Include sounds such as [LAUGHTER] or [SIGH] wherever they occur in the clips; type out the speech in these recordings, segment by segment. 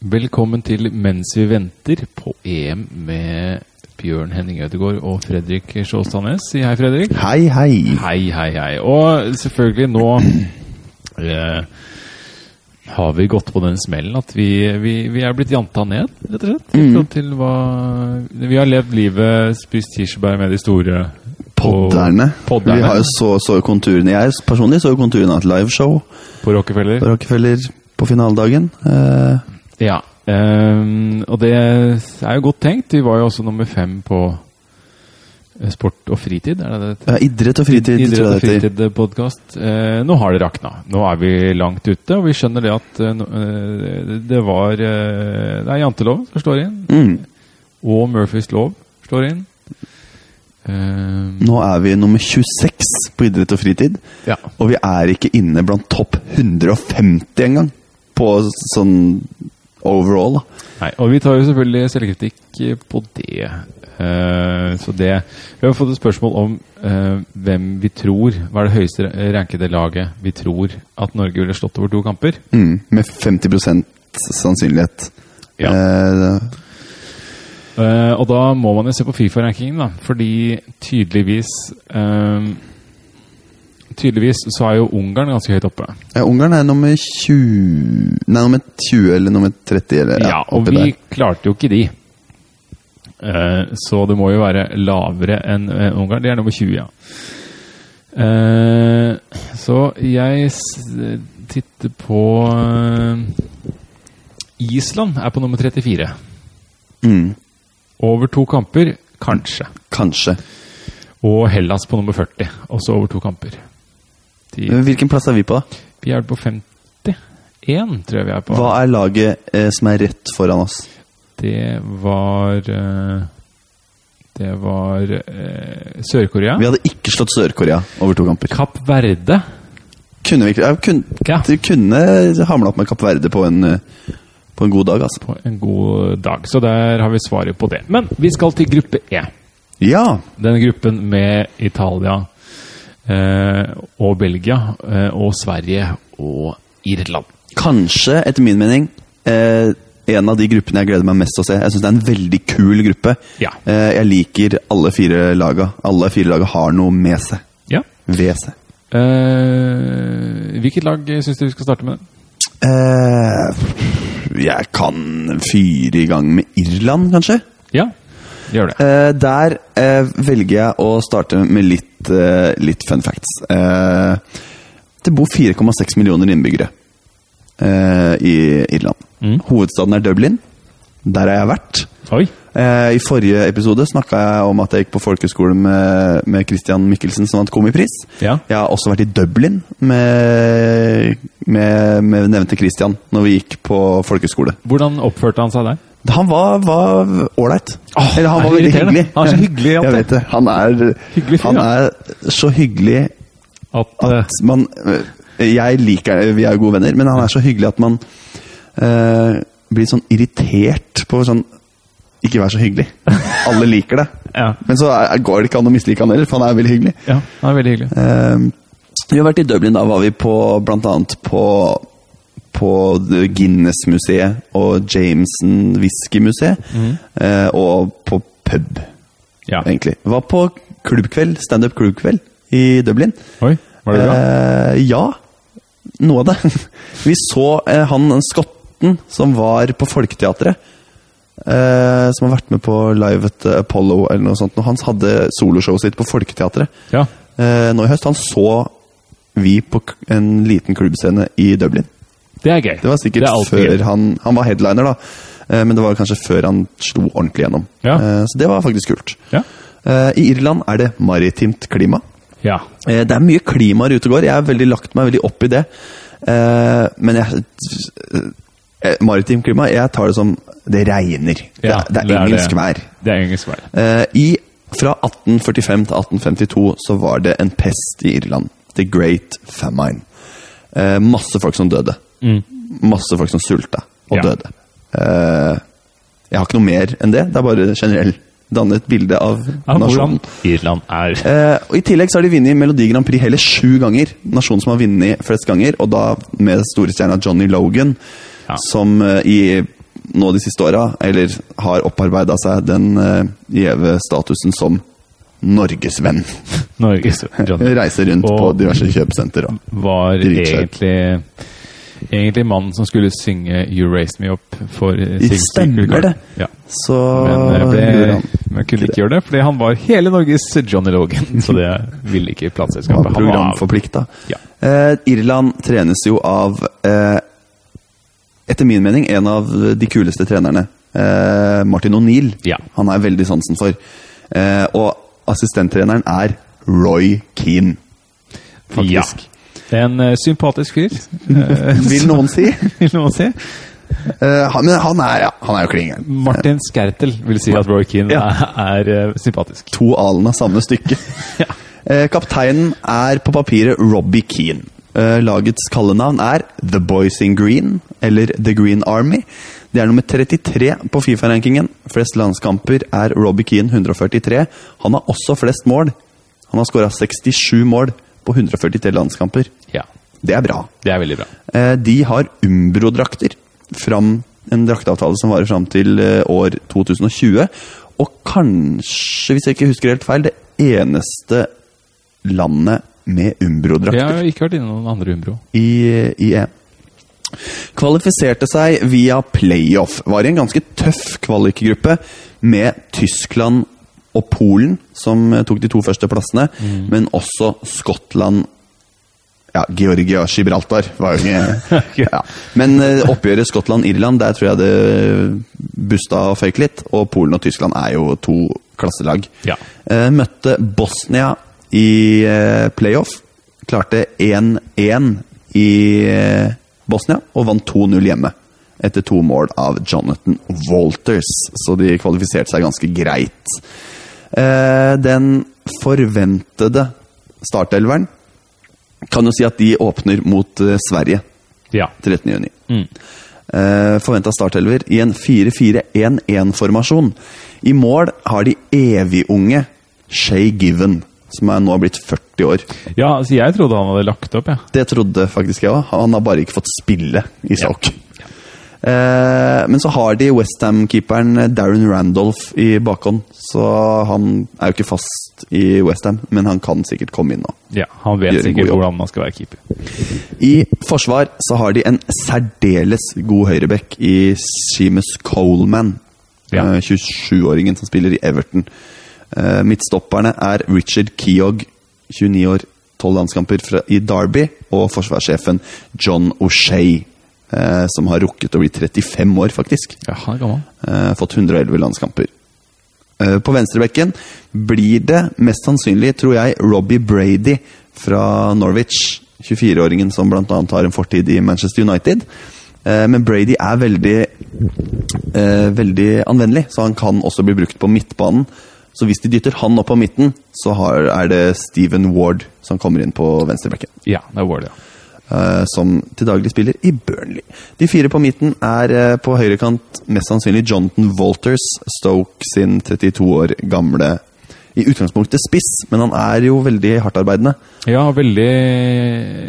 Velkommen til Mens vi venter på EM med Bjørn Henning Ødegaard og Fredrik Sjåstadnes. Si hei, Fredrik. Hei, hei. Hei, hei, hei. Og selvfølgelig nå eh, har vi gått på den smellen at vi, vi, vi er blitt janta ned, rett og slett. Forhold til hva Vi har levd livet, spist kirsebær med de store Podderne. Podderne. Vi har jo så, så konturene. Jeg personlig så konturene av et liveshow på Rockefeller. på Rockefeller på finaledagen. Eh, Ja. Um, og det er jo godt tenkt. Vi var jo også nummer fem på eh, Sport og fritid, er det det? ja, idrett og fritid, Idrett og heter. fritid-podkast. Eh, nå har det rakna. Nå er vi langt ute, og vi skjønner det at eh, eh, det var eh, Det er jantelov som slår inn, Mm. og Murphys lov slår inn. Eh, Nå er vi nummer 26 på idrett og fritid, ja. og vi er ikke inne blant topp 150 engang. På sånn overall. Nei, og vi tar jo selvfølgelig selvkritikk eh, på det. Uh, så det Vi har fått et spørsmål om uh, hvem vi tror Hva er det høyeste rankede laget vi tror at Norge ville slått over to kamper? Mm. Med 50 sannsynlighet. Ja. Uh, og da må man jo se på Fifa-rankingen, da. Fordi tydeligvis Tydeligvis så er jo Ungarn ganske høyt oppe. ja, Ungarn er nummer 20 Nei, nummer 20 eller nummer 30. Eller, Ja, og oppi vi der. klarte jo ikke de. Eh, så det må jo være lavere enn Ungarn. Det er nummer 20, ja. Eh, så jeg titter på eh, Island er på nummer 34. Mm. Over to kamper, kanskje. Kanskje. Og Hellas på nummer 40, også over to kamper. De, Hvilken plass er vi på, da? vi er på 51, tror jeg vi er på. Hva er laget eh, som er rett foran oss? Det var eh, Det var eh, Sør-Korea. Vi hadde ikke slått Sør-Korea over to kamper. Kapp Verde. Kunne vi ikke kunne, Ja. Kunne hamla opp med Kapp Verde på en, eh, på en god dag, altså. På en god dag. Så der har vi svaret på det. Men vi skal til gruppe E. Ja! Den gruppen med Italia og Belgia eh, og Sverige og Irland. Kanskje, etter min mening, eh, en av de gruppene jeg gleder meg mest til å se. Jeg syns det er en veldig kul gruppe. Ja. Eh, jeg liker alle fire laga. Alle fire laga har noe med seg. Ja. Ved seg. Eh, hvilket lag syns du vi skal starte med? Eh, jeg kan fyre i gang med Irland, kanskje? Ja, gjør det. Eh, der eh, velger jeg å starte med litt, eh, litt fun facts. Eh, det bor 4,6 millioner innbyggere eh, i Irland. Mm. Hovedstaden er Dublin. Der har jeg vært. Oi. I forrige episode snakka jeg om at jeg gikk på folkehøyskole med, med Christian Mikkelsen, som vant Komipris. Ja. Jeg har også vært i Dublin med, med, med nevnte Christian når vi gikk på folkehøyskole. Hvordan oppførte han seg der? Han var ålreit. Oh, Eller han var veldig hyggelig. Han er så hyggelig, Jeg vet det. Han er, Hyggelig han er så hyggelig At eh, at man Jeg liker Vi er gode venner, men han er så hyggelig at man eh, blir sånn irritert på sånn Ikke vær så hyggelig. Alle liker det. [LAUGHS] Ja. Men så går det ikke an å mislike han heller, for han er veldig hyggelig. Ja, han er veldig hyggelig. Eh, vi har vært i Dublin, da var vi på blant annet på på Guinness-museet og Jameson Whisky-museet. Mm. og på pub, Ja. egentlig. Var på klubbkveld, standup klubbkveld i Dublin. Oi, var det bra? Eh, ja, noe av det. [LAUGHS] Vi så eh, han skotten som var på Folketeatret. Eh, som har vært med på Live at Apollo eller noe sånt. Han hadde soloshowet sitt på Folketeatret Ja. eh, nå i høst. Han så vi på en liten klubbscene i Dublin. Det er gøy. Det var sikkert Det før han Han var headliner, da. Eh, men det var kanskje før han slo ordentlig gjennom. Ja. Eh, så det var faktisk kult. Ja. Eh, I Irland er det maritimt klima. ja. Det er mye klimaer ute og går. Jeg har veldig lagt meg veldig opp i det. Men jeg Maritimt klima, jeg tar det som det regner. Ja, det, er- det er engelsk vær. Det er engelsk vær. I, fra 1845 til 1852 så var det en pest i Irland. The Great Famine. Masse folk som døde. Masse folk som sulta og Ja. døde. Uh, jeg har ikke noe mer enn det. Det er bare generelt danne et bilde av Av nasjonen. Irland er. Uh, og I tillegg så har de vunnet Melodi Grand Prix hele sju ganger. Nasjonen som har vunnet flest ganger, og da med store stjerna Johnny Logan, Ja. som uh, i nå de siste åra, eller har opparbeida seg den gjeve statusen som norgesvenn. Norges [LAUGHS] Reiser rundt Og- på diverse kjøpesenter. og- var egentlig Egentlig mannen som skulle synge You Raised Me Up for Sigurd stemmer det. Ja. Så Men, jeg ble, men kunne ikke gjøre det, fordi han var hele Norges Johnny Logan. [LAUGHS] Så det ville ikke plateselskapet. ha. programforplikta. Ja. Eh, Irland trenes jo av, eh, etter min mening, en av de kuleste trenerne. Eh, Martin O'Neill. Ja. Han er veldig sansen for. Eh, og assistenttreneren er Roy Keane. Ja. Faktisk. En eh, sympatisk fyr, [LAUGHS] eh, [LAUGHS] [LAUGHS] Vil noen si. vil noen si. Uh, han, men han er, ja, han er jo klingen. Martin Skertel vil si at Roy Keane Ja. er, er eh, sympatisk. To alen av samme stykke. Ja. uh, kapteinen er på papiret Robbie Keane. Uh, lagets kallenavn er The Boys in Green, eller The Green Army. Det er nummer 33 på Fifa-rankingen. Flest landskamper er Robbie Keane 143. Han har også flest mål. Han har skåra 67 mål på 143 landskamper. Ja, Det er bra. det er veldig bra. Eh, De har Umbro-drakter. En drakteavtale som varer fram til eh, år 2020. Og kanskje, hvis jeg ikke husker helt feil, det eneste landet med Jeg Umbro-drakter har ikke vært inne noen andre Umbro. i, i EM. Kvalifiserte seg via playoff. Var i en ganske tøff kvalikgruppe med Tyskland og Polen, som eh, tok de to første plassene, men også Skottland ja, Georgia og Gibraltar var jo ikke [LAUGHS] ja. Men eh, oppgjøret Skottland-Irland, der tror jeg det busta og føyk litt. Og Polen og Tyskland er jo to klasselag. Ja. Eh, møtte Bosnia i playoff. Klarte 1-1 i Bosnia og vant 2-0 hjemme. Etter to mål av Jonathan Walters, så de kvalifiserte seg ganske greit. Eh, den forventede startelveren kan jo si at de åpner mot eh, Sverige Ja. 13. juni. Mm. Eh, Forventa startelver i en 4-4-1-1-formasjon. I mål har de evigunge Shay Given, som er nå blitt 40 år. ja, altså jeg trodde han hadde lagt opp, Ja. Det trodde faktisk jeg òg. Han har bare ikke fått spille i Ja. Eh, men så har de Westham-keeperen Darren Randolph i bakhånd. Så han er jo ikke fast i Westham, men han kan sikkert komme inn nå. Ja, Han vet sikkert hvordan man skal være keeper. I forsvar så har de en særdeles god høyrebekk i Seamus Coleman. Ja. eh, 27-åringen som spiller i Everton. Eh, midtstopperne er Richard Keogh, 29 år, 12 landskamper i Derby, og forsvarssjefen John O'Shay, eh, som har rukket å bli 35 år, faktisk. Ja, han er gammel. Eh, fått 111 landskamper. Eh, På venstrebekken blir det mest sannsynlig, tror jeg, Robbie Brady fra Norwich. 24-åringen som bl.a. har en fortid i Manchester United. Eh, Men Brady er veldig, eh, veldig anvendelig, så han kan også bli brukt på midtbanen. Så hvis de dytter han opp på midten, så har, er det Steven Ward som kommer inn på venstrebekken Ja, det er det, ja. Eh, som til daglig spiller i Burnley. De fire på midten er eh, på høyrekant mest sannsynlig Jonathan Walters, Stoke sin 32 år gamle i utgangspunktet spiss, men han er jo veldig hardtarbeidende. Ja, veldig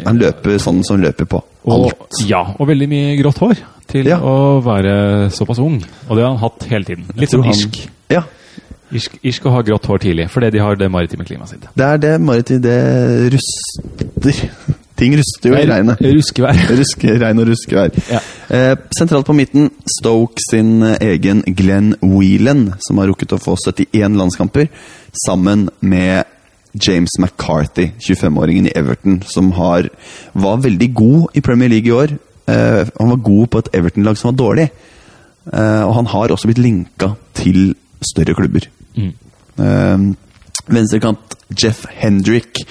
Han løper sånn som han løper på og, alt. Ja, og veldig mye grått hår til Ja. å være såpass ung. Og det har han hatt hele tiden. Litt sånn han- irsk. Ja, irsk. Irsk å ha grått hår tidlig, fordi de har det maritime klimaet sitt. det er det maritime det ruster. Ting ruster jo i regnet. Ruskevær. [LAUGHS] Ruske, regn og ruskevær. Ja. Eh, sentralt på midten Stoke sin eh, egen Glenn Whelan, som har rukket å få 71 landskamper, sammen med James McCarthy, 25-åringen i Everton, som har, var veldig god i Premier League i år. Eh, han var god på et Everton-lag som var dårlig. Eh, og han har også blitt linka til større klubber. Mm. Venstrekant Jeff Hendrick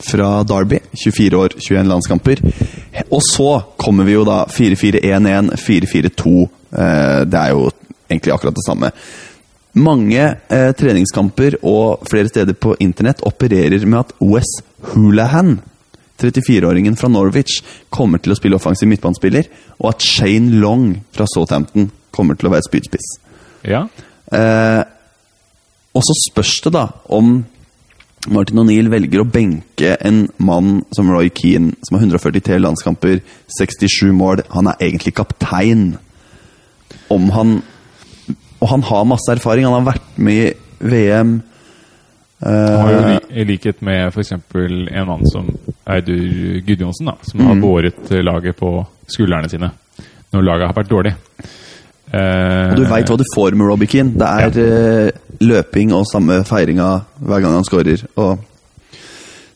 fra Derby, 24 år, 21 landskamper. Og så kommer vi jo da 4-4-1-1, 4-4-2. Eh, det er jo egentlig akkurat det samme. Mange eh, treningskamper og flere steder på internett opererer med at Wes Hulahan, 34-åringen fra Norwich, kommer til å spille offensiv midtbanespiller, og at Shane Long fra Southampton kommer til å være spydspiss. Ja. Eh, og så spørs det da om Martin O'Neill velger å benke en mann som Roy Keane, som har 143 landskamper, 67 mål. Han er egentlig kaptein. om han Og han har masse erfaring. Han har vært med i VM. Han har jo eh, I likhet med f.eks. en mann som Eidur Gudjonsen, da, som Mm. har båret eh, laget på skuldrene sine når laget har vært dårlig. Eh, og du veit hva du får med Robbie Keane. Det er ja. løping og samme feiringa hver gang han scorer. Og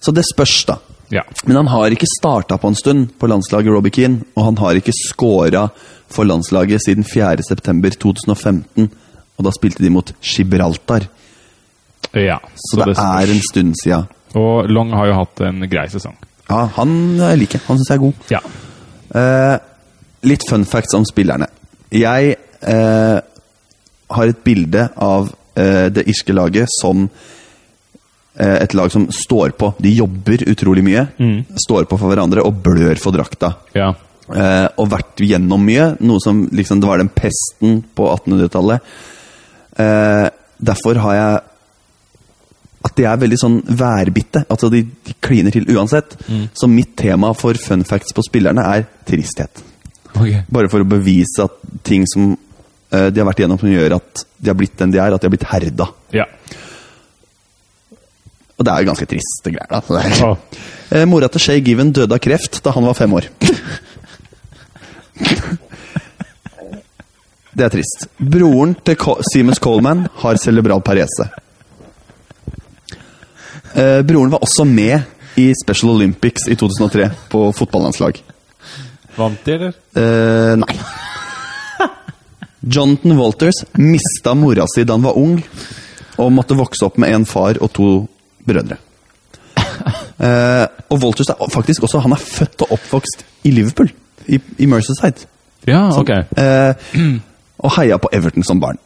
så det spørs, da. Ja. Men han har ikke starta på en stund på landslaget, Robbie Keane. Og han har ikke scora for landslaget siden 4.9.2015. Og da spilte de mot Gibraltar. ja. Så, det, er en stund sia. Og Long har jo hatt en grei sesong. Ja, han liker. Han syns jeg er god. Ja. Eh, litt fun facts om spillerne. Jeg eh, har et bilde av eh, det irske laget som eh, et lag som står på. De jobber utrolig mye, står på for hverandre og blør for drakta. ja. Eh, og vært gjennom mye. Noe som liksom Det var den pesten på 1800-tallet. Eh, derfor har jeg At de er veldig sånn værbitte. Altså de, de kliner til uansett. Så mitt tema for fun facts på spillerne er tristhet. Okay. Bare for å bevise at ting som de har vært igjennom, som gjør at de har blitt den de er, at de har blitt herda. Ja. Og det er jo ganske triste greier. da. Å, [LAUGHS] Eh, Mora til Shay Given døde av kreft da han var fem år. [LAUGHS] Det er trist. Broren til Co Seamus Coleman har cerebral parese. Eh, broren var også med i Special Olympics i 2003 på fotballandslag. vant de, eller? Eh, nei. Jonathan Walters mista mora si da han var ung, og måtte vokse opp med en far og to brødre. [LAUGHS] Eh, og Walters er faktisk også Han er født og oppvokst i Liverpool, i, i Merseyside. Ja, ok. Eh, og heia på Everton som barn.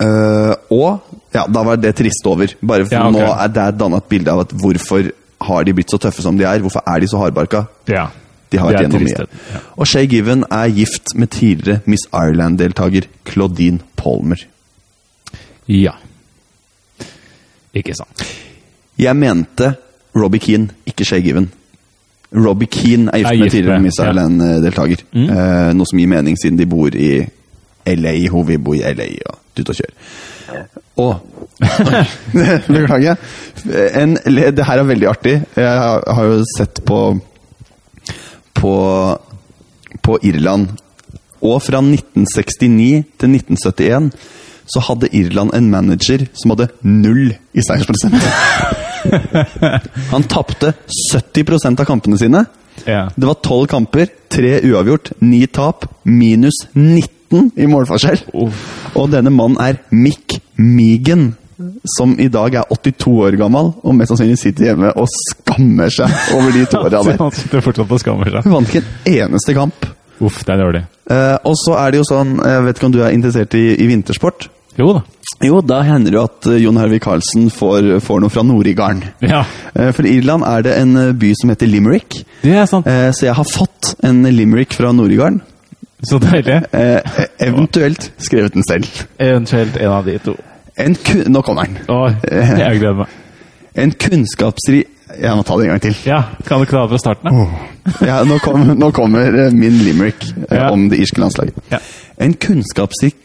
Eh, og ja, da var det trist over. Bare for Ja, okay. nå er det danna et bilde av at hvorfor har de blitt så tøffe som de er? Hvorfor er de så hardbarka? Ja. De har vært gjennom mye. ja. Og Shay Given er gift med tidligere Miss Ireland-deltaker Claudine Palmer. Ja. Ikke sant. Jeg mente Robbie Keane, ikke Shay Given. Robbie Keane er gift Er med tidligere Miss. Ireland-deltaker. Eh, noe som gir mening siden de bor i LA. Hun vil bo i LA og tut og kjøre. Og [LAUGHS] [LAUGHS] Beklager. En, det her er veldig artig. Jeg har, har jo sett på på, på Irland. Og fra 1969 til 1971 så hadde Irland en manager som hadde null i seiersprosent. [LAUGHS] Han tapte 70% av kampene sine. Ja. Det var tolv kamper, tre uavgjort, ni tap, minus 19 i målforskjell. Og denne mannen er Mick Megan, som i dag er 82 år gammel, og mest sannsynlig sitter hjemme og skammer seg over de to [LAUGHS] åra der. Han sitter fortsatt og skammer seg. Hun vant ikke en eneste kamp. Uff, det er dårlig. Eh, og så er det jo sånn, jeg vet ikke om du er interessert i, i vintersport? Jo da. Jo, da hender det jo at eh, Jon Hervik Karlsen får, får noe fra Nord-Igarden. Ja. Eh, For i Irland er det en eh, by som heter Limerick. Det er sant. Eh, Så jeg har fått en Limerick fra Nord-Igarden. Så deilig. Eh, eventuelt skrevet den selv. Eventuelt en av de to. En kun Nå kommer den. Å, jeg gleder meg. En kunnskapsrik Jeg må ta det en gang til. Ja, Kan du ikke ta det fra starten? Oh. Ja, nå, kom, nå kommer eh, min limerick eh, Ja. om det irske landslaget. Ja. En kunnskapsrik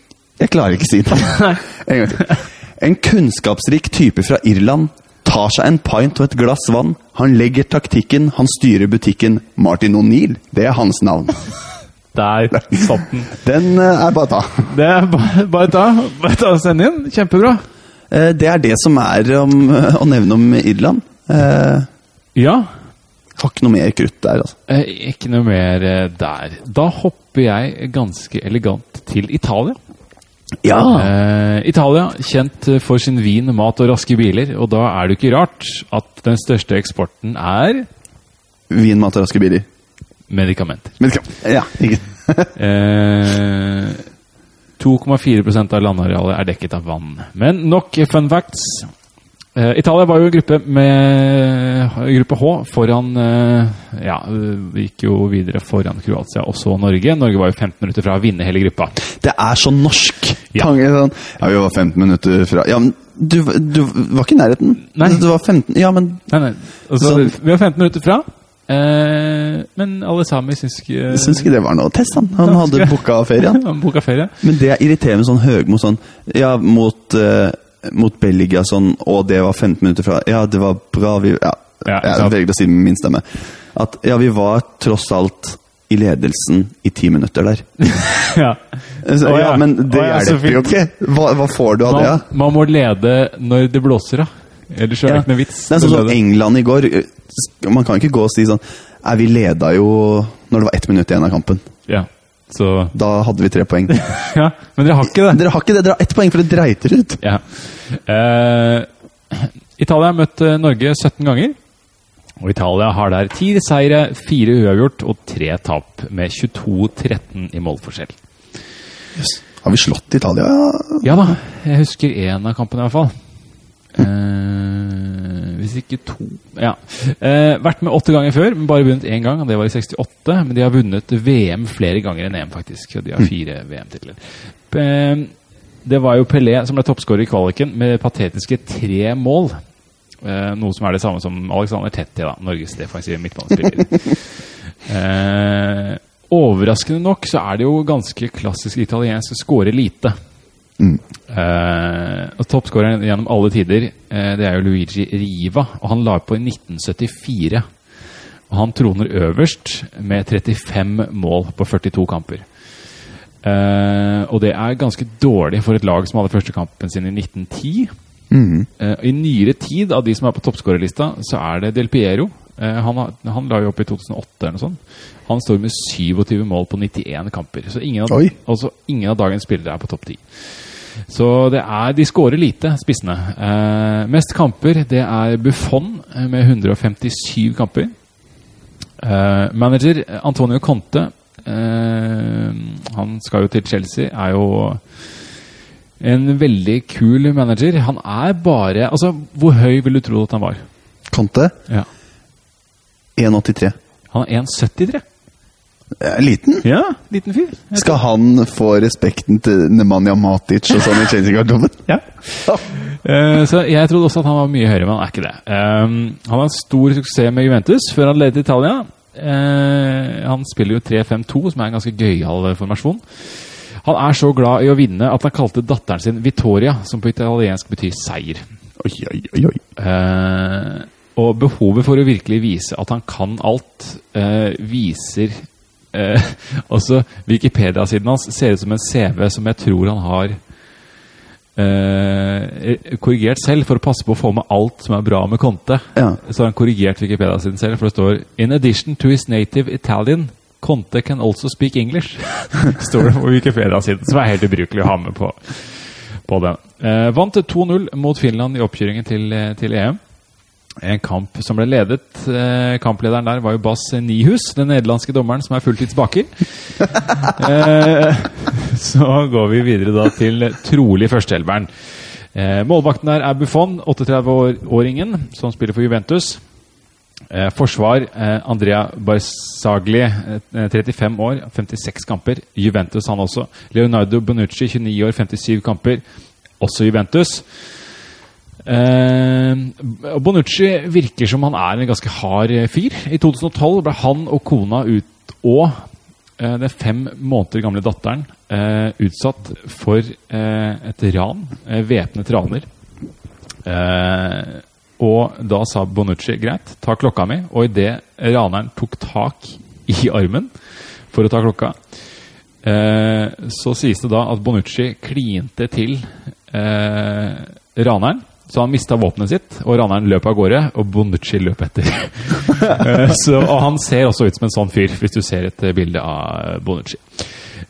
Jeg klarer ikke å si det. [LAUGHS] En gang til. En kunnskapsrik type fra Irland tar seg en pint og et glass vann. Han legger taktikken, han styrer butikken. Martin O'Neill, det er hans navn. Der [LAUGHS] satt den. Den eh, er bare å ta. Det er bare, bare ta. Bare ta og sende inn. Kjempebra. Eh, Det er det som er om, eh, å nevne om Irland. Eh, Ja. Har ikke noe mer krutt der, altså. Ikke noe mer der. Da hopper jeg ganske elegant til Italia. Ja! Eh, Italia, kjent for sin vin, mat og raske biler. Og da er det ikke rart at den største eksporten er Vin, mat og raske biler. Medikamenter. Men Ja, ikke [LAUGHS] Eh, 2,4% av landarealet er dekket av vann. Men nok fun facts. Eh, Italia var jo gruppe med gruppe H foran eh, Ja, vi gikk jo videre foran Kroatia og så Norge. Norge var jo 15 minutter fra å vinne hele gruppa. Det er så norsk! Ja. Sånn. ja, vi var 15 minutter fra Ja, men du, du var ikke i nærheten. Nei. Du var 15 Ja, men Nei, nei. Altså, Så- vi var 15 minutter fra. Eh, men alle sammen syns ikke uh, syns ikke det var noe test, han. Han hadde booka ferie, [LAUGHS] han. Han ferie. Men det irriterer meg sånn Høgmo sånn Ja, mot, uh, mot Belgia sånn Og det var 15 minutter fra Ja, det var bra, vi Ja, Ja, jeg velger å si med min stemme. At ja, vi var tross alt i ledelsen i ti minutter der. [LAUGHS] ja. Så, ja, ja. men det oh, ja, hjelper jo ikke. Hva, hva får du av det? Man, da? man må lede når det blåser, da. Ellers er det Ja. ikke noe vits. Det er sånn som. England i går. Man kan ikke gå og si sånn Nei, vi leda jo når det var ett minutt igjen av kampen. Ja. Så Da hadde vi tre poeng. [LAUGHS] Ja. Men dere har ikke det. Dere har ikke det, dere har ett poeng, for det dreiter ut. Ja. Eh, Italia har møtt eh, Norge 17 ganger. Og Italia har der ti seire, fire uavgjort og tre tap, med 22-13 i målforskjell. Har vi slått Italia? Ja da, jeg husker én av kampene i hvert fall. Eh, hvis ikke to Ja. Eh, vært med åtte ganger før, men bare vunnet én gang. og Det var i 68. Men de har vunnet VM flere ganger enn EM, faktisk. Og de har fire VM-titler. Eh, det var jo Pelé som ble toppskårer i kvaliken med patetiske tre mål. Eh, noe som er det samme som Alexander Tetti, da, Norges defensive midtbanespiller. eh, overraskende nok så er det jo ganske klassisk italiensk å skåre lite. Eh, og Toppskåreren gjennom alle tider eh, det er jo Luigi Riva, og han la på i 1974. Og Han troner øverst med 35 mål på 42 kamper. Eh, og det er ganske dårlig for et lag som hadde første kampen sin i 1910. Eh, I nyere tid, av de som er på toppskårerlista, så er det Del Piero. Eh, han, han la jo opp i 2008 eller noe sånt. Han står med 27 mål på 91 kamper. Så ingen av, altså, ingen av dagens spillere er på topp 10. Så det er, de skårer lite, spissene. Eh, mest kamper det er Buffon eh, med 157 kamper. Eh, manager eh, Antonio Conte, eh, han skal jo til Chelsea, er jo en veldig kul manager. Han er bare Altså, hvor høy vil du tro at han var? Conte Ja. 1,83. Han er 1,73. Eh, Liten. Ja, liten fyr. Skal han få respekten til Nemanja Matic og sånn i Chelsea-garderoben? Ja. Uh, så jeg trodde også at han var mye høyere, men han er ikke det. Um, han har stor suksess med Juventus før han ledet Italia. Uh, han spiller jo 3-5-2, som er en ganske gøyal formasjon. Han er så glad i å vinne at han kalte datteren sin Vittoria, som på italiensk betyr seier. Oi, oi, oi, oi. Eh, og behovet for å virkelig vise at han kan alt, eh, viser eh, [LAUGHS] Også Wikipedia-siden hans ser ut som en CV som jeg tror han har eh, korrigert selv for å passe på å få med alt som er bra med Conte. Ja. Så har han korrigert Wikipedia-siden selv, for det står In addition to his native Italian, Conte can also speak English. [LAUGHS] står det på Wikipedia-siden, som er helt ubrukelig å ha med på, på den. Eh, vant 2-0 mot Finland i oppkjøringen til, eh, til EM. En kamp som ble ledet eh, Kamplederen der var jo Bass Nihus, den nederlandske dommeren som er fulltidsbaker. [LAUGHS] eh, så går vi videre da til trolig førsteelveren. Eh, målvakten der er Buffon, 38-åringen, som spiller for Juventus. Eh, forsvar Andrea Barzagli, eh, 35 år, 56 kamper. Juventus han også. Leonardo Bonucci, 29 år, 57 kamper. Også Juventus. Eh, Bonucci virker som han er en ganske hard eh, fyr. I 2012 ble han og kona ut og eh, den fem måneder gamle datteren eh, utsatt for eh, et ran. Eh, væpnet raner. Og da sa Bonucci greit, ta klokka mi. Og idet raneren tok tak i armen for å ta klokka, så sies det da at Bonucci klinte til raneren. Så han mista våpenet sitt, og raneren løp av gårde, og Bonucci løp etter. [LAUGHS] Eh, så, og han ser også ut som en sånn fyr, hvis du ser et bilde av Bonucci.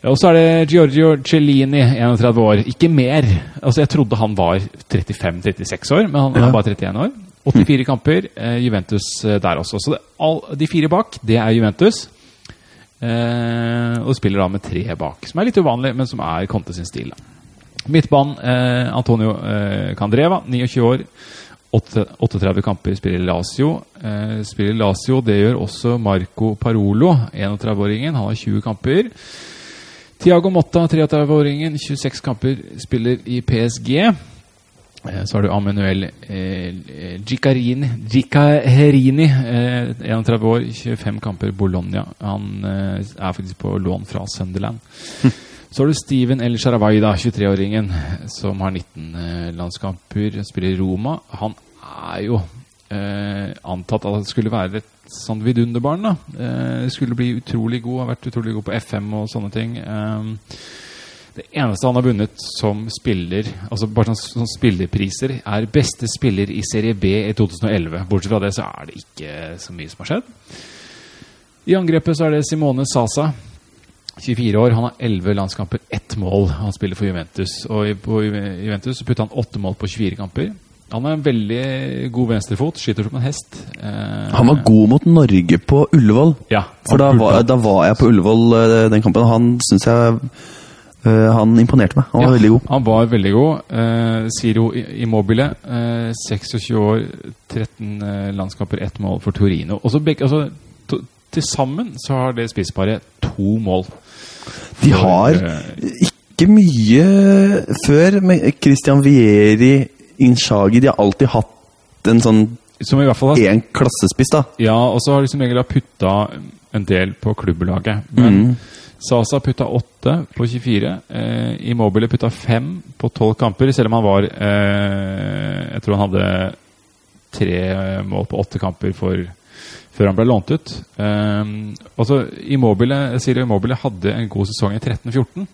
Og så er det Giorgio Cellini, 31 år. Ikke mer. Altså, jeg trodde han var 35-36 år, men han er bare 31 år. 84 kamper. Eh, Juventus eh, der også. Så det, all, de fire bak, det er Juventus. Eh, og spiller da med tre bak, som er litt uvanlig, men som er Conte sin stil. Da. Midtbanen eh, Antonio eh, Candreva, 29 år. 8, 38 kamper spiller Lazio. Eh, spiller Lazio, Det gjør også Marco Parolo, 31-åringen. Han har 20 kamper. Tiago Motta, 33-åringen, 26 kamper, spiller i PSG. Eh, Så har du Amanuel eh, Gicarini, Gicaherini, eh, 31 år, 25 kamper, Bologna. Han eh, er faktisk på lån fra Sunderland. Så har du Steven El Sharawaida, 23-åringen, som har 19 eh, landskamper, spiller i Roma. Han er jo eh, antatt at det skulle være et sånt vidunderbarn. da. Eh, skulle bli utrolig god, har vært utrolig god på FM og sånne ting. Eh, det eneste han har vunnet som spiller, altså bare sånn, sånn spillerpriser, er beste spiller i Serie B i 2011. Bortsett fra det så er det ikke så mye som har skjedd. I angrepet så er det Simone Sasa. 24 år, han har 11 landskamper, ett mål. Han spiller for Juventus. Og på Juventus putter putta han 8 mål på 24 kamper. Han har en veldig god venstrefot, skyter som en hest. Eh, Han var god mot Norge på Ullevål. Ja, For da var, da var jeg på Ullevål eh, den kampen, og han syns jeg eh, Han imponerte meg. Han var Ja, veldig god. Han var veldig god. Eh, I- Immobile, eh, 26 år, 13 eh, landskamper, ett mål for Torino. Og så begge, altså, Til sammen så har det spissparet to mål. De har eh, ikke mye før med Christian Vieri, Inshagi De har alltid hatt en sånn Som i hvert fall har klassespiss, da. Ja, og så har de som regel putta en del på klubblaget. Men Mm. Sasa putta åtte på 24. Eh, Immobile putta fem på tolv kamper, selv om han var eh, Jeg tror han hadde tre mål på åtte kamper for, før han ble lånt ut. Um, altså, Immobile, Sirio Immobile hadde en god sesong i 13-14.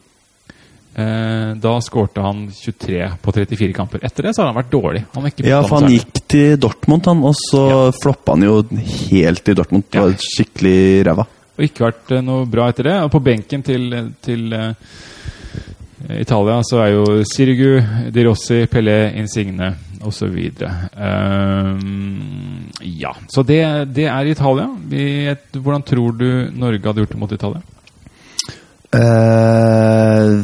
Eh, da skårte han 23 på 34 kamper. Etter det så har han vært dårlig. Han Ja, for han gikk til Dortmund, han, og så floppa han jo helt i Dortmund. Det var skikkelig ræva. Og ikke vært eh, noe bra etter det. Og på benken til, til uh, Italia så er jo Sirigu, Di Rossi, Pelé, Insigne osv. Um, ja. Så det, det er Italia. Vi, hvordan tror du Norge hadde gjort det mot Italia? Uh,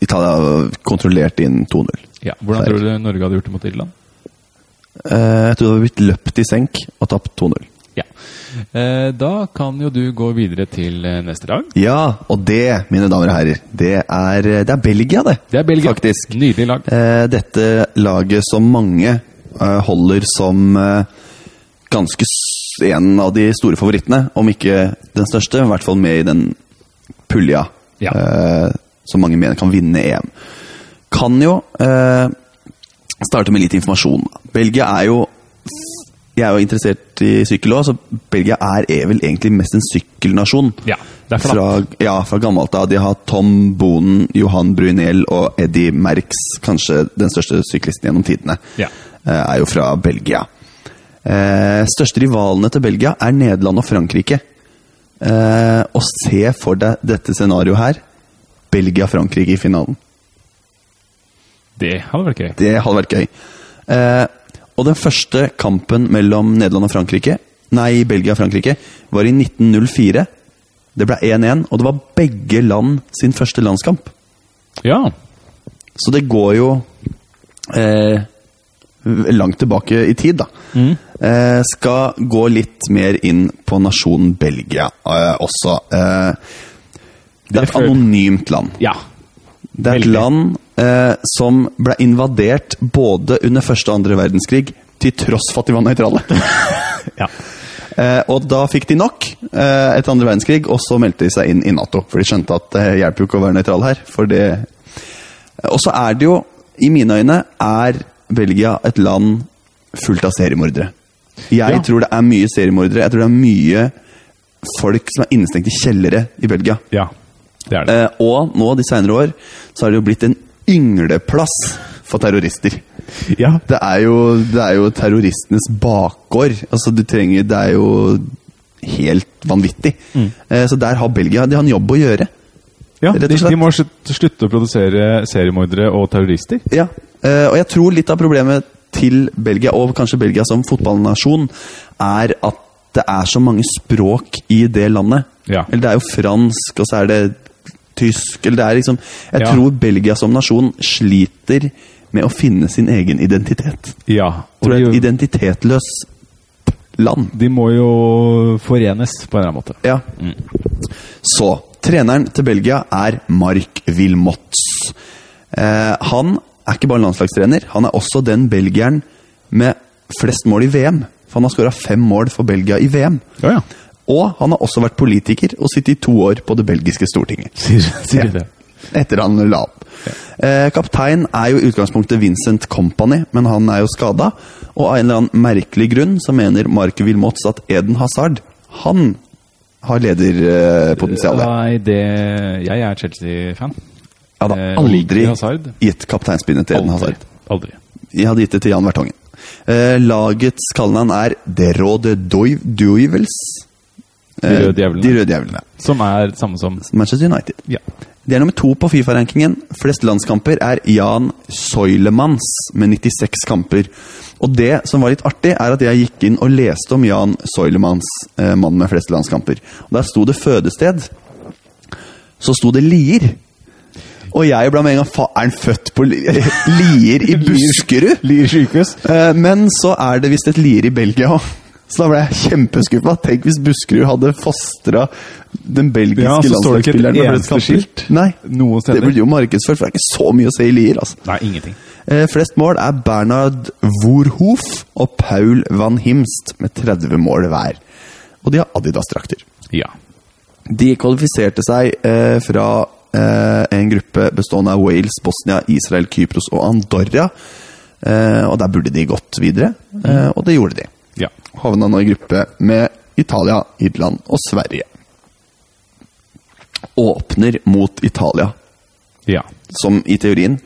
Italia kontrollerte inn 2-0. Ja. Hvordan Feil. tror du Norge hadde gjort det mot Irland? Uh, jeg tror det hadde blitt løpt i senk og tapt 2-0. Ja. Eh, da kan jo du gå videre til eh, neste lag. Ja, og det, mine damer og herrer, det er, det er Belgia, det. Det er Belgia. Faktisk. Nydelig lag. Eh, dette laget som mange eh, holder som eh, ganske en av de store favorittene, om ikke den største, i hvert fall med i den pulja Ja. eh, som mange mener kan vinne EM. Kan jo eh, starte med litt informasjon. Belgia er jo Jeg er jo interessert i sykkel òg, så Belgia er, er vel egentlig mest en sykkelnasjon. Ja, det er Fra, ja, fra gammelt av. De har Tom Bonen, Johan Brunel og Eddie Merckx, kanskje den største syklisten gjennom tidene, Ja. eh, er jo fra Belgia. Eh, største rivalene til Belgia er Nederland og Frankrike. Eh, og se for deg dette scenarioet her. Belgia-Frankrike i finalen. Det hadde vært gøy. Det hadde vært gøy. Eh, og den første kampen mellom Nederland og Frankrike, nei, Belgia og Frankrike, var i 1904. Det ble 1-1, og det var begge land sin første landskamp. Ja. Så det går jo eh, langt tilbake i tid, da. Mm. Eh, skal gå litt mer inn på nasjonen Belgia eh, også. Eh, det er et anonymt land. Ja. Det er et land eh, som ble invadert både under første og andre verdenskrig, til tross for at de var nøytrale. [LAUGHS] ja. eh, og da fikk de nok eh, etter andre verdenskrig, og så meldte de seg inn i Nato. For de skjønte at det hjelper jo ikke å være nøytral her. For det Og så er det jo, i mine øyne, er Belgia et land fullt av seriemordere. Jeg Ja. tror det er mye seriemordere. Jeg tror det er mye folk som er innestengt i kjellere i Belgia. ja. Det er det. Eh, og nå de senere år så har det jo blitt en yngleplass for terrorister. Ja. Det er jo, det er jo terroristenes bakgård. Altså, du trenger Det er jo helt vanvittig. Eh, så der har Belgia de har en jobb å gjøre. Ja, de, de må slutte å produsere seriemordere og terrorister. Ja. Eh, og jeg tror litt av problemet til Belgia, og kanskje Belgia som fotballnasjon, er at det er så mange språk i det landet. Ja. Eller det er jo fransk, og så er det tysk Eller det er liksom Jeg Ja. tror Belgia som nasjon sliter med å finne sin egen identitet. Ja. Tror det er et de, identitetløs land. de må jo forenes på en eller annen måte. Ja. Så treneren til Belgia er Mark Wilmots. Eh, han er ikke bare landslagstrener, han er også den belgieren med flest mål i VM. For han har skåra fem mål for Belgia i VM. Ja, ja. Og han har også vært politiker og sittet i to år på det belgiske stortinget. Sier, sier det? Etter han la opp. Eh, kaptein er jo i utgangspunktet Vincent Company, men han er jo skada. Og av en eller annen merkelig grunn så mener Marke Wilmots at Eden Hazard han har lederpotensial. Nei, det Jeg er Chelsea-fan. Jeg hadde Eh, liker aldri gitt kapteinspinnet til Eden Hazard. Aldri. Jeg hadde gitt det til Jan Vertongen. Eh, lagets kallenavn er Derode Duiv- Duivels. De røde djevlene. De røde djevlene. Som er samme som Manchester United. Ja. De er nummer to på Fifa-rankingen. Flest landskamper er Jan Soilemans med 96 kamper. Og det som var litt artig, er at jeg gikk inn og leste om Jan Soilemans, eh, mannen med flest landskamper. Og Der sto det fødested. Så sto det Lier. Og jeg ble med en gang fa Er han født på Li- Lier i [LAUGHS] Buskerud? Lier sykehus. Eh, Men så er det visst et Lier i Belgia òg. Så da ble jeg kjempeskuffa. Tenk hvis Buskerud hadde fostra den belgiske Ja, landslagsspilleren med eneste skilt Nei, noen det burde jo markedsført, for det er ikke så mye å se i Lier. altså. Nei, ingenting. Eh, flest mål er Bernhard Voorhof og Paul van Himst med 30 mål hver. Og de har Adidas-drakter. Ja. De kvalifiserte seg eh, fra eh, en gruppe bestående av Wales, Bosnia, Israel, Kypros og Andorra. Eh, og der burde de gått videre, eh, og det gjorde de. Havna nå i gruppe med Italia, Irland og Sverige. Åpner mot Italia, Ja. som i teorien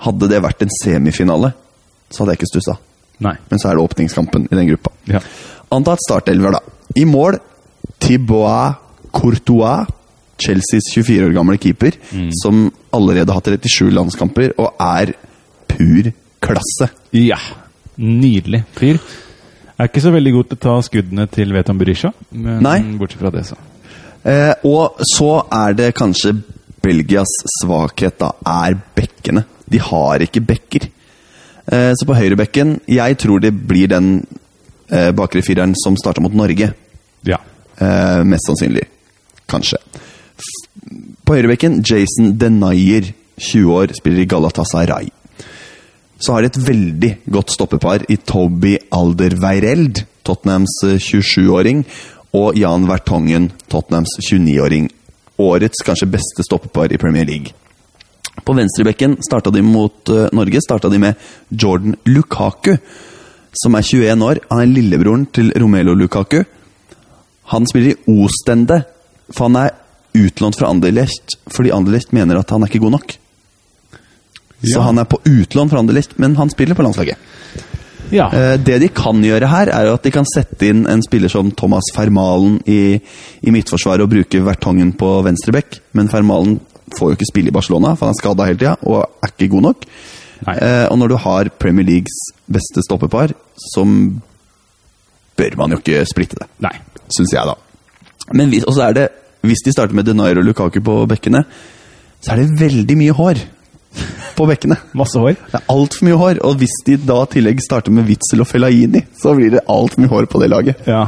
Hadde det vært en semifinale, så hadde jeg ikke stussa. Nei. Men så er det åpningskampen i den gruppa. Ja. Antatt startelver, da. I mål Thibaut Courtois, Chelseas 24 år gamle keeper, som allerede har 37 landskamper og er pur klasse. ja. Nydelig fyr. Er ikke så veldig god til å ta skuddene til Veton Berisha, men Nei. bortsett fra det, så. Eh, og så er det kanskje Belgias svakhet, da, er bekkene. De har ikke bekker. Eh, så på høyrebekken Jeg tror det blir den eh, bakre fireren som starter mot Norge. Ja. Eh, mest sannsynlig. Kanskje. På høyrebekken Jason Denayer, 20 år, spiller i Galatasaray. Så har de et veldig godt stoppepar i Toby Alderweireld, Tottenhams eh, 27-åring, og Jan Vertongen, Tottenhams 29-åring. Årets kanskje beste stoppepar i Premier League. På venstrebekken starta de mot eh, Norge starta de med Jordan Lukaku, som er 21 år. Han er lillebroren til Romelo Lukaku. Han spiller i Ostende, for han er utlånt fra Anderlecht fordi Anderlecht mener at han er ikke god nok. Så Ja. han er på utlån fra Anderlecht, men han spiller på landslaget. Ja. Eh, Det de kan gjøre her, er at de kan sette inn en spiller som Thomas Fermalen i, i midtforsvaret og bruke Vertongen på venstreback, men Fermalen får jo ikke spille i Barcelona, for han er skada hele tida og er ikke god nok. Eh, og når du har Premier Leagues beste stoppepar, så bør man jo ikke splitte det Nei. syns jeg, da. Men hvis, er det, hvis de starter med Denair og Lukaku på bekkene, så er det veldig mye hår på bekkene. Masse hår. Det er altfor mye hår. Og hvis de da i tillegg starter med Witzel og Fellaini, så blir det altfor mye hår på det laget. Ja.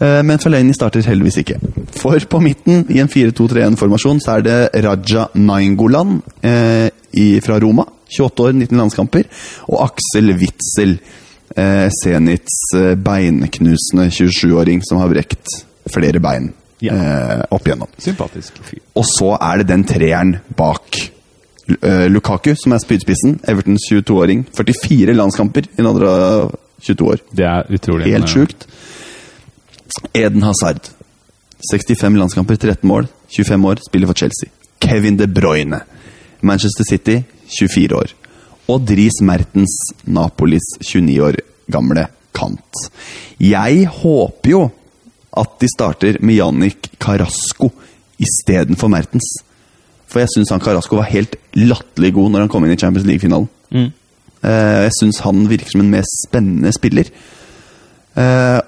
Eh, Men Fellaini starter heldigvis ikke. For på midten, i en 4-2-3-1-formasjon, så er det Raja Naingolan eh, i, fra Roma. 28 år, 19 landskamper. Og Aksel Witzel, eh, Zenits eh, beinknusende 27-åring som har brekt flere bein Ja. eh, opp igjennom. Sympatisk fyr. Og så er det den treeren bak Lukaku, som er spydspissen. Evertons 22-åring. 44 landskamper i en alder 22 år. Det er utrolig. Helt sjukt. Eden Hazard. 65 landskamper, 13 mål. 25 år, spiller for Chelsea. Kevin De Bruyne. Manchester City, 24 år. Og Dries Mertens, Napolis 29 år gamle kant. Jeg håper jo at de starter med Jannik Carasco istedenfor Mertens. For jeg syns han Carasco var helt latterlig god når han kom inn i Champions League-finalen. Mm. Uh, Jeg syns han virker som en mer spennende spiller. Uh,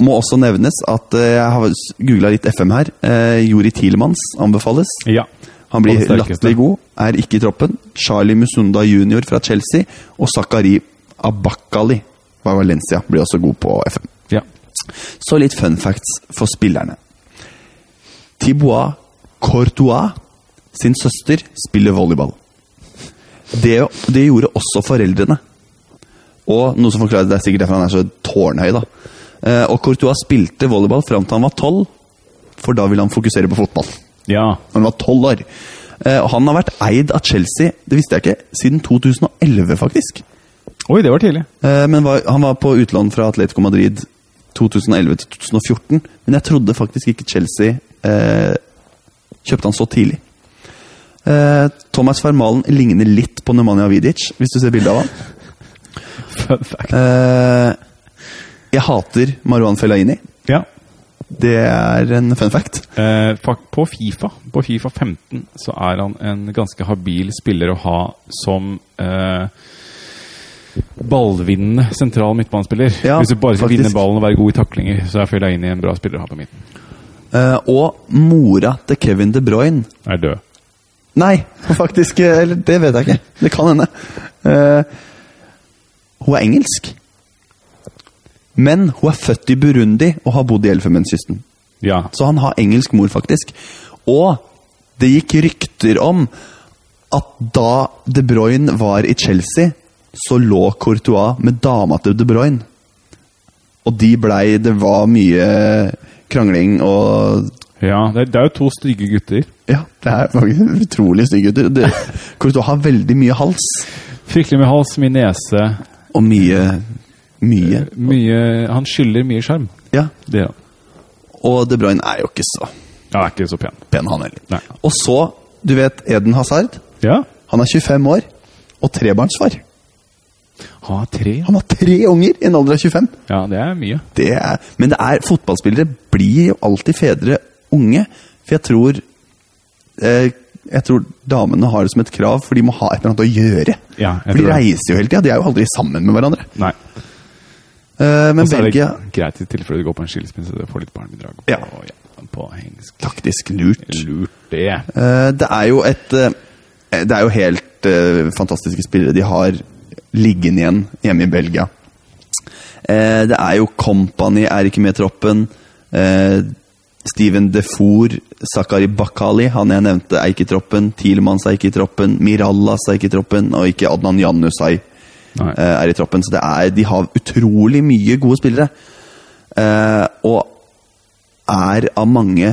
må også nevnes at uh, jeg har googla litt FM her. Uh, Juri Tilemanns anbefales. Ja. Han blir latterlig god, er ikke i troppen. Charlie Musunda jr. fra Chelsea og Zakari Abakali fra Valencia blir også god på FM. Ja. Så litt fun facts for spillerne. Thibaut Courtois sin søster spiller volleyball. det, det gjorde også foreldrene. Og noe som forklarer det er sikkert derfor han er så tårnhøy. da. Eh, og Courtois spilte volleyball fram til han var tolv, for da ville han fokusere på fotball. Ja. Han var tolv år. Eh, han har vært eid av Chelsea, det visste jeg ikke, siden 2011, faktisk. Oi, det var tidlig. Eh, men var, han var på utlån fra Atletico Madrid 2011 til 2014. Men jeg trodde faktisk ikke Chelsea eh, kjøpte han så tidlig. Eh, Thomas Vermalen ligner litt på Nemanja Vidic, hvis du ser bilde av han. Fun fact. Eh, jeg hater Marwan Fellaini. Ja. Det er en fun fact. Eh, på Fifa På Fifa 15 så er han en ganske habil spiller å ha som eh, ballvinnende sentral midtbanespiller. Ja, Hvis du bare skal faktisk. vinne ballen og være god i taklinger, så er Fellaini en bra spiller å ha på midten. Og mora til Kevin De Bruyne Er død. Nei, faktisk eh, Eller det vet jeg ikke. Det kan hende. Uh, hun er engelsk. Men hun er født i Burundi og har bodd i Elfenbenskysten. Ja. Så han har engelsk mor, faktisk. Og det gikk rykter om at da De Bruyne var i Chelsea, så lå Courtois med dama til De Bruyne. Og de blei Det var mye krangling og ja det, er, det er jo to stygge gutter. Ja, det er faktisk utrolig stygge gutter. Courtois har veldig mye hals. Fryktelig mye hals, mye nese. Og mye Mye. Mye, han skylder mye sjarm. Ja. Det ja. Og De Bruyne er jo ikke så Ja, er ikke så pen. pen, han heller. Og så, du vet Eden Hazard. Ja. Han er 25 år og trebarnsfar. Han har tre. Han har tre unger i en alder av 25. Ja, det er mye. Det er, men det er, fotballspillere blir jo alltid fedre unge. For jeg tror eh, Jeg tror damene har det som et krav, for de må ha et eller annet å gjøre. Ja, for de reiser jo hele tida. De er jo aldri sammen med hverandre. Nei. Eh, men Og så er det Belgia greit i tilfelle du går på en skilsmisse og får litt barnebidrag. Ja. på- ja, på engelsk. Taktisk lurt. Lurt, det. Eh, det er jo et eh, Det er jo helt fantastiske spillere de har liggende igjen hjemme i Belgia. Eh, det er jo Company er ikke med i troppen. Steven Defour, Zakari Bakali, han jeg nevnte, er ikke i troppen. Thielmanns er ikke i troppen. Mirallas er ikke i troppen. Og ikke Adnan Janusai Nei. eh, er i troppen. Så det er, de har utrolig mye gode spillere. Eh, og er av mange,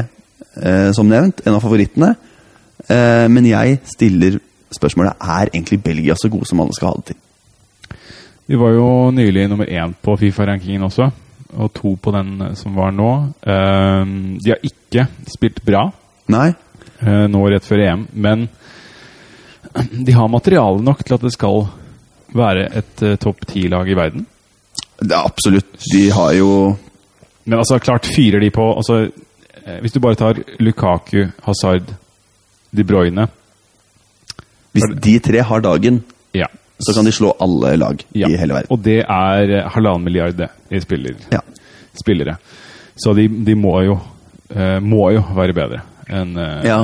eh, som nevnt, en av favorittene. Eh, men jeg stiller spørsmålet er egentlig Belgia så gode som alle skal ha det til. De var jo nylig nummer én på Fifa-rankingen også, og to på den eh, som var nå. Ehm, de har ikke spilt bra Nei? eh, nå rett før EM, men de har materiale nok til at det skal være et eh, topp ti-lag i verden. Det er absolutt. De har jo Men altså, klart fyrer de på altså, Hvis du bare tar Lukaku, Hazard, De Bruyne Hvis de tre har dagen, Ja. Så kan de slå alle lag ja. i hele verden. Og det er eh, halvannen milliard i spiller, Ja. spillere. Så de, de må jo eh, må jo være bedre enn eh, Ja.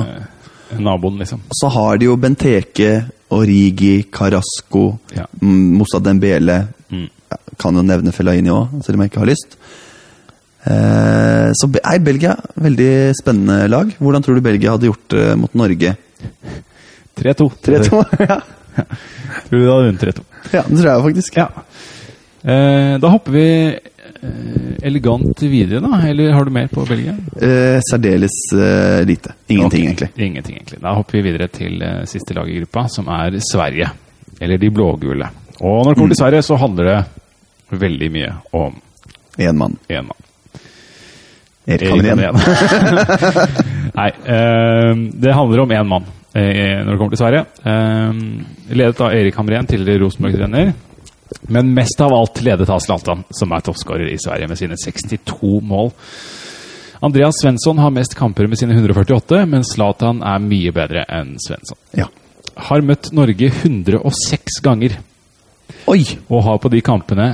naboen, liksom. Så har de jo Benteke, Origi, Carasco, Ja. mm, Moussa Dembele. Mm. Kan jo nevne Fellaini òg, selv om jeg ikke har lyst. Eh, så er Belgia veldig spennende lag. Hvordan tror du Belgia hadde gjort det mot Norge? [LAUGHS] 3-2. 3-2? [LAUGHS] ja. [LAUGHS] Tror du det hadde vunnet 3-2? ja, det tror jeg faktisk. Ja. Eh, da hopper vi eh, elegant videre, da. Eller har du mer på Belgia? Eh, særdeles eh, lite. Ingenting, okay. egentlig. Ingenting, egentlig. Da hopper vi videre til eh, siste lag i gruppa, som er Sverige. Eller de blågule. Og når det kommer Mm. til Sverige, så handler det veldig mye om Én mann. En mann. Erik Hamrén. Hamrén. [LAUGHS] Nei, eh, det handler om én mann når det kommer til Sverige. Eh, ledet av Erik Hamrén, tidligere Rosenborg-trener. Men mest av alt ledet av Zlatan, som er toppskårer i Sverige med sine 62 mål. Andreas Svensson har mest kamper med sine 148, men Zlatan er mye bedre enn Svensson. Ja. Har møtt Norge 106 ganger, Oi! og har på de kampene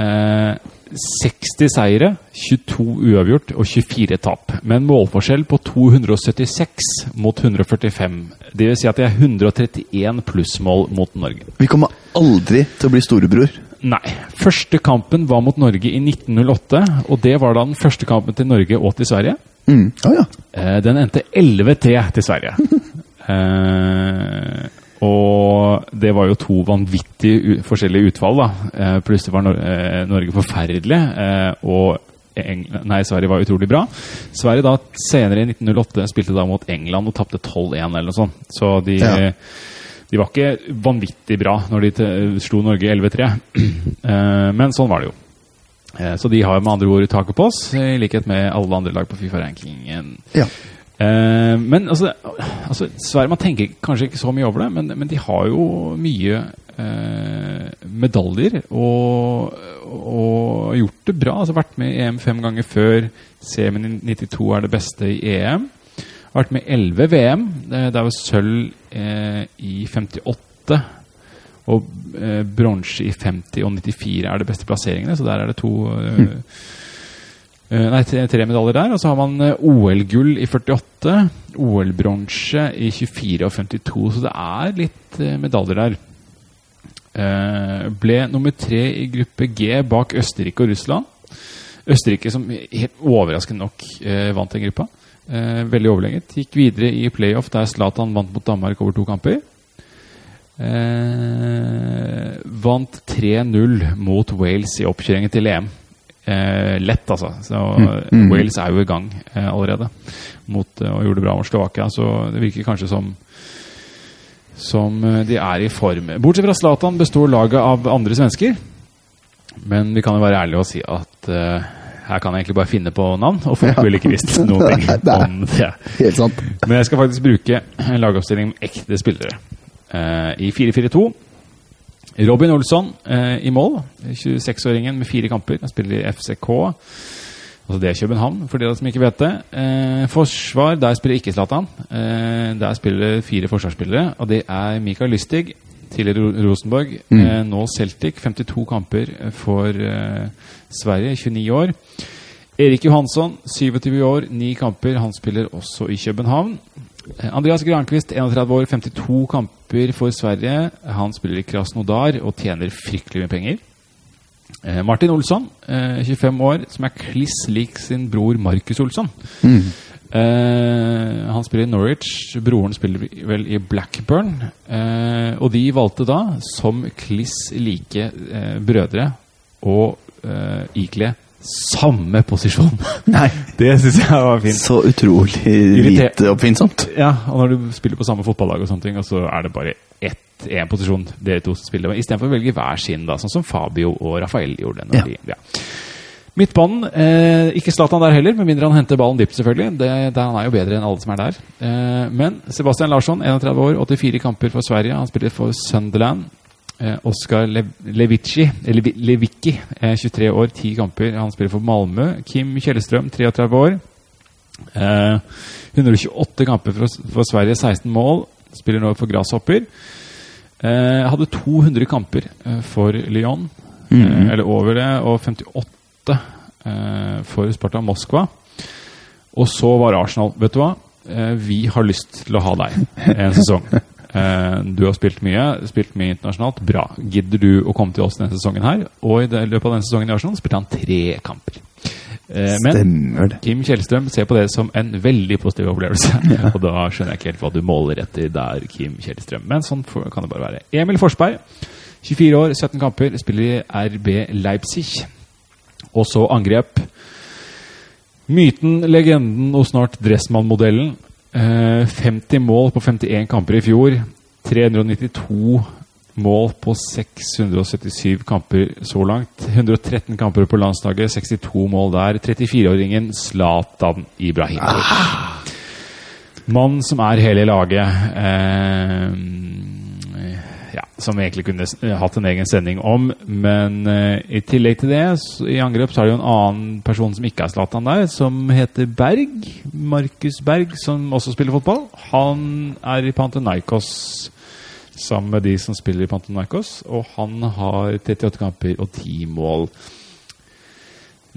eh, 60 seire, 22 uavgjort og 24 tap. Med en målforskjell på 276 mot 145. Det vil si at det er 131 plussmål mot Norge. Vi kommer aldri til å bli storebror. Nei. Første kampen var mot Norge i 1908, og det var da den første kampen til Norge og til Sverige. Mm. Oh, ja. Eh, den endte 11-3 til Sverige. [LAUGHS] eh, og det var jo to vanvittig forskjellige utfall. da. Eh, plutselig var Nor eh, Norge forferdelig, eh, og Eng nei, Sverige var utrolig bra. Sverige da senere i 1908 spilte da mot England og tapte 12-1 eller noe sånt. Så de, Ja. de var ikke vanvittig bra når de slo Norge 11-3. [CLEARS THROAT] Eh, men sånn var det jo. Eh, Så de har med andre ord taket på oss, i likhet med alle andre lag på Fifa-rankingen. Ja. Eh, men altså, altså Sverige, Man tenker kanskje ikke så mye over det, men, men de har jo mye medaljer og, og gjort det bra. altså Vært med i EM fem ganger før. Semien i 92 er det beste i EM. Har vært med i 11 VM. Det, det er jo sølv eh, i 58. Og eh, bronse i 50 og 94 er det beste plasseringene, så der er det to eh, eh, Nei, tre, tre medaljer der. Og så har man eh, OL-gull i 48, OL-bronse i 24 og 52, så det er litt eh, medaljer der. Eh, ble nummer tre i gruppe G bak Østerrike og Russland. Østerrike som helt overraskende nok eh, vant den gruppa. Eh, veldig overlegent. Gikk videre i playoff der Zlatan vant mot Danmark over to kamper. Eh, vant 3-0 mot Wales i oppkjøringen til EM. Eh, lett, altså. Så mm. Wales er jo i gang allerede mot, og gjorde det bra mot Slovakia. Så det virker kanskje som som eh, de er i form. Bortsett fra Zlatan består laget av andre svensker. Men vi kan jo være ærlige og si at uh, her kan jeg egentlig bare finne på navn, og folk [LAUGHS] Ja. vil ikke visst noen [LAUGHS] ting om det. Helt sant. Men jeg skal faktisk bruke en lagoppstilling med ekte spillere. Uh, I 4-4-2. Robin Olsson uh, i mål. 26-åringen med fire kamper. Han spiller i FCK. Altså det er København, for dere som ikke vet det. Eh, forsvar, der spiller ikke Zlatan. Eh, der spiller fire forsvarsspillere, og det er Mikael Lystig, tidligere Rosenborg, Rosenborg. Eh, nå Celtic, 52 kamper for eh, Sverige, 29 år. Erik Johansson, 27 år, 9 kamper. Han spiller også i København. Eh, Andreas Grankvist, 31 år, 52 kamper for Sverige. Han spiller i Krasnodar og tjener fryktelig mye penger. Eh, Martin Olsson, eh, 25 år, som er kliss lik sin bror Markus Olsson. Mm. Eh, han spiller i Norwich, broren spiller vel i Blackburn. Eh, og de valgte da, som kliss like eh, brødre, å eh, ikle samme posisjon. [LAUGHS] Nei, det syns jeg var fint. så utrolig lite oppfinnsomt. Ja, og når du spiller på samme fotballag og sånne ting, og så er det bare ett én posisjon dere to spiller, istedenfor å velge hver sin, da, sånn som Fabio og Rafael gjorde. Når Ja. De, ja. Midtbanen, eh, ikke Zlatan der heller, med mindre han henter ballen dypt, selvfølgelig. Det, det, han er jo bedre enn alle som er der. Eh, men Sebastian Larsson, 31 år, 84 kamper for Sverige. Han spiller for Sunderland. Eh, Oskar Lev Levicki, Levicki, eh, 23 år, 10 kamper. Han spiller for Malmö. Kim Kjellestrøm, 33 år. Eh, 128 kamper for, for Sverige, 16 mål. Spiller nå for Grasshopper. Eh, hadde 200 kamper eh, for Lyon, eh, eller over det, og 58 eh, for Sparta Moskva. Og så var Arsenal Vet du hva? Vi har lyst til å ha deg en sesong. [LAUGHS] Du har spilt mye, spilt mye internasjonalt. Bra. Gidder du å komme til oss denne sesongen her? Og i løpet av denne sesongen i Arsenal spilte han tre kamper. Eh, men Stemmer det. Kim Kjellstrøm ser på det som en veldig positiv opplevelse. [LAUGHS] Og da skjønner jeg ikke helt hva du måler etter der, Kim Kjellstrøm. Men sånn kan det bare være. Emil Forsberg, 24 år, 17 kamper, spiller i RB Leipzig. Og så angrep. Myten, legenden og snart Dressmann-modellen. Eh, 50 mål på 51 kamper i fjor. 392 mål på 677 kamper så langt. 113 kamper på landslaget, 62 mål der. 34-åringen Zlatan Ibrahimovic. Mann som er hele laget. Eh, ja, som vi egentlig kunne hatt en egen sending om. Men eh, i tillegg til det, i angrep, så er det jo en annen person som ikke er Zlatan der, som heter Berg. Markus Berg, som også spiller fotball. Han er i Pantanaikos sammen med de som spiller i Pantanaikos, og han har 38 kamper og 10 mål.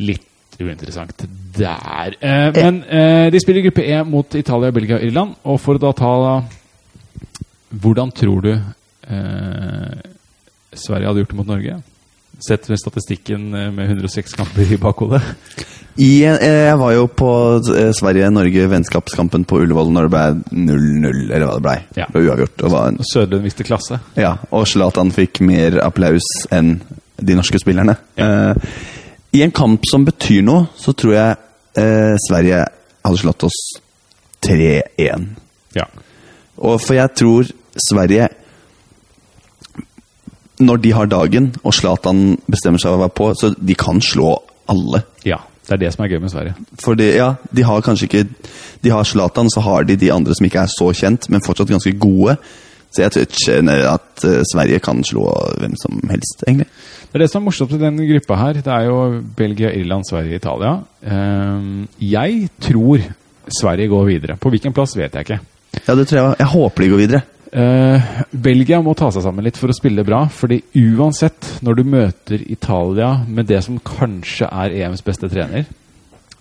Litt uinteressant der. Eh, men eh, de spiller gruppe E mot Italia, Belgia og Irland. Og for å da ta Hvordan tror du eh, Sverige hadde gjort det mot Norge? Sett med statistikken eh, med 106 kamper i bakhodet. I, eh, jeg var jo på eh, Sverige-Norge vennskapskampen på Ullevål når det ble 0-0, eller hva det ble. Ja. Det ble uavgjort. En, Sødlund viste klasse. ja, og Zlatan fikk mer applaus enn de norske spillerne. Eh, I en kamp som betyr noe, så tror jeg eh, Sverige hadde slått oss 3-1. Ja. Og for jeg tror Sverige Når de har dagen, og Zlatan bestemmer seg for å være på, så de kan slå alle. ja. Det er det som er gøy med Sverige. Fordi, ja, de har kanskje ikke De har Zlatan, så har de de andre som ikke er så kjent, men fortsatt ganske gode. Så jeg tror ikke at eh, Sverige kan slå hvem som helst, egentlig. Det er det som er morsomt med den gruppa her. Det er jo Belgia, Irland, Sverige, Italia. Ehm, jeg tror Sverige går videre. På hvilken plass vet jeg ikke. Ja, det tror jeg Jeg håper de går videre. Eh, Belgia må ta seg sammen litt for å spille bra. fordi uansett, når du møter Italia med det som kanskje er EMs beste trener,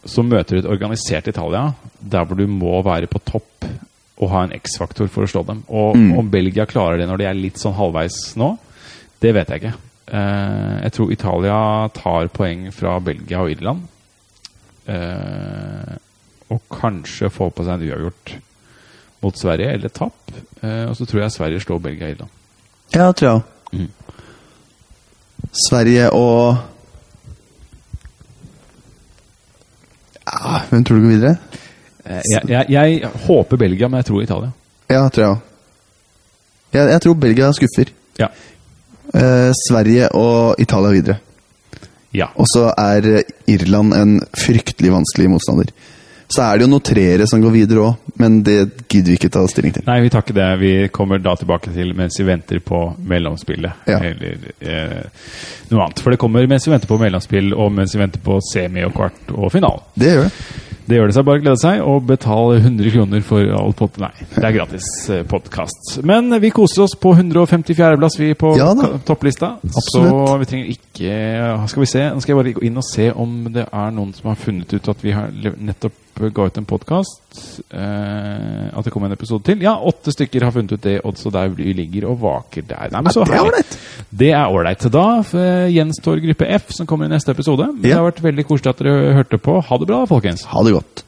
så møter du et organisert Italia der hvor du må være på topp og ha en X-faktor for å slå dem. Og om Belgia klarer det når de er litt sånn halvveis nå, det vet jeg ikke. Uh, jeg tror Italia tar poeng fra Belgia og Irland. Uh, og kanskje får på seg en uavgjort mot Sverige, eller tap. Eh, og så tror jeg Sverige slår Belgia og Irland. Ja, tror jeg. Mhm. Sverige og ja, Hvem tror du går videre? Eh, jeg, jeg, jeg håper Belgia, men jeg tror Italia. Ja, tror jeg òg. Jeg, jeg tror Belgia skuffer. Ja. Eh, Sverige og Italia videre. ja. Og så er Irland en fryktelig vanskelig motstander. Så er det jo noen treere som går videre òg, men det gidder vi ikke ta stilling til. Nei, vi tar ikke det. Vi kommer da tilbake til mens vi venter på mellomspillet. Ja. Eller eh, noe annet. For det kommer mens vi venter på mellomspill, og mens vi venter på semi og kvart og finale. Det gjør det. Det gjør det seg bare å glede seg, og betale 100 kroner for all pod... Nei, det er gratis podkast. Men vi koser oss på 154.-plass, vi på Ja topplista. Absolutt. Så vi trenger ikke Skal vi se, nå skal jeg bare gå inn og se om det er noen som har funnet ut at vi har nettopp ga ut en podkast. Eh, at det kommer en episode til. Ja, åtte stykker har funnet ut det, og så der vi ligger og vaker der. Nei, men så det er herlig. ålreit. Det er ålreit. Da eh, gjenstår gruppe F, som kommer i neste episode. Det Ja. har vært veldig koselig at dere hørte på. Ha det bra, folkens. Ha det godt.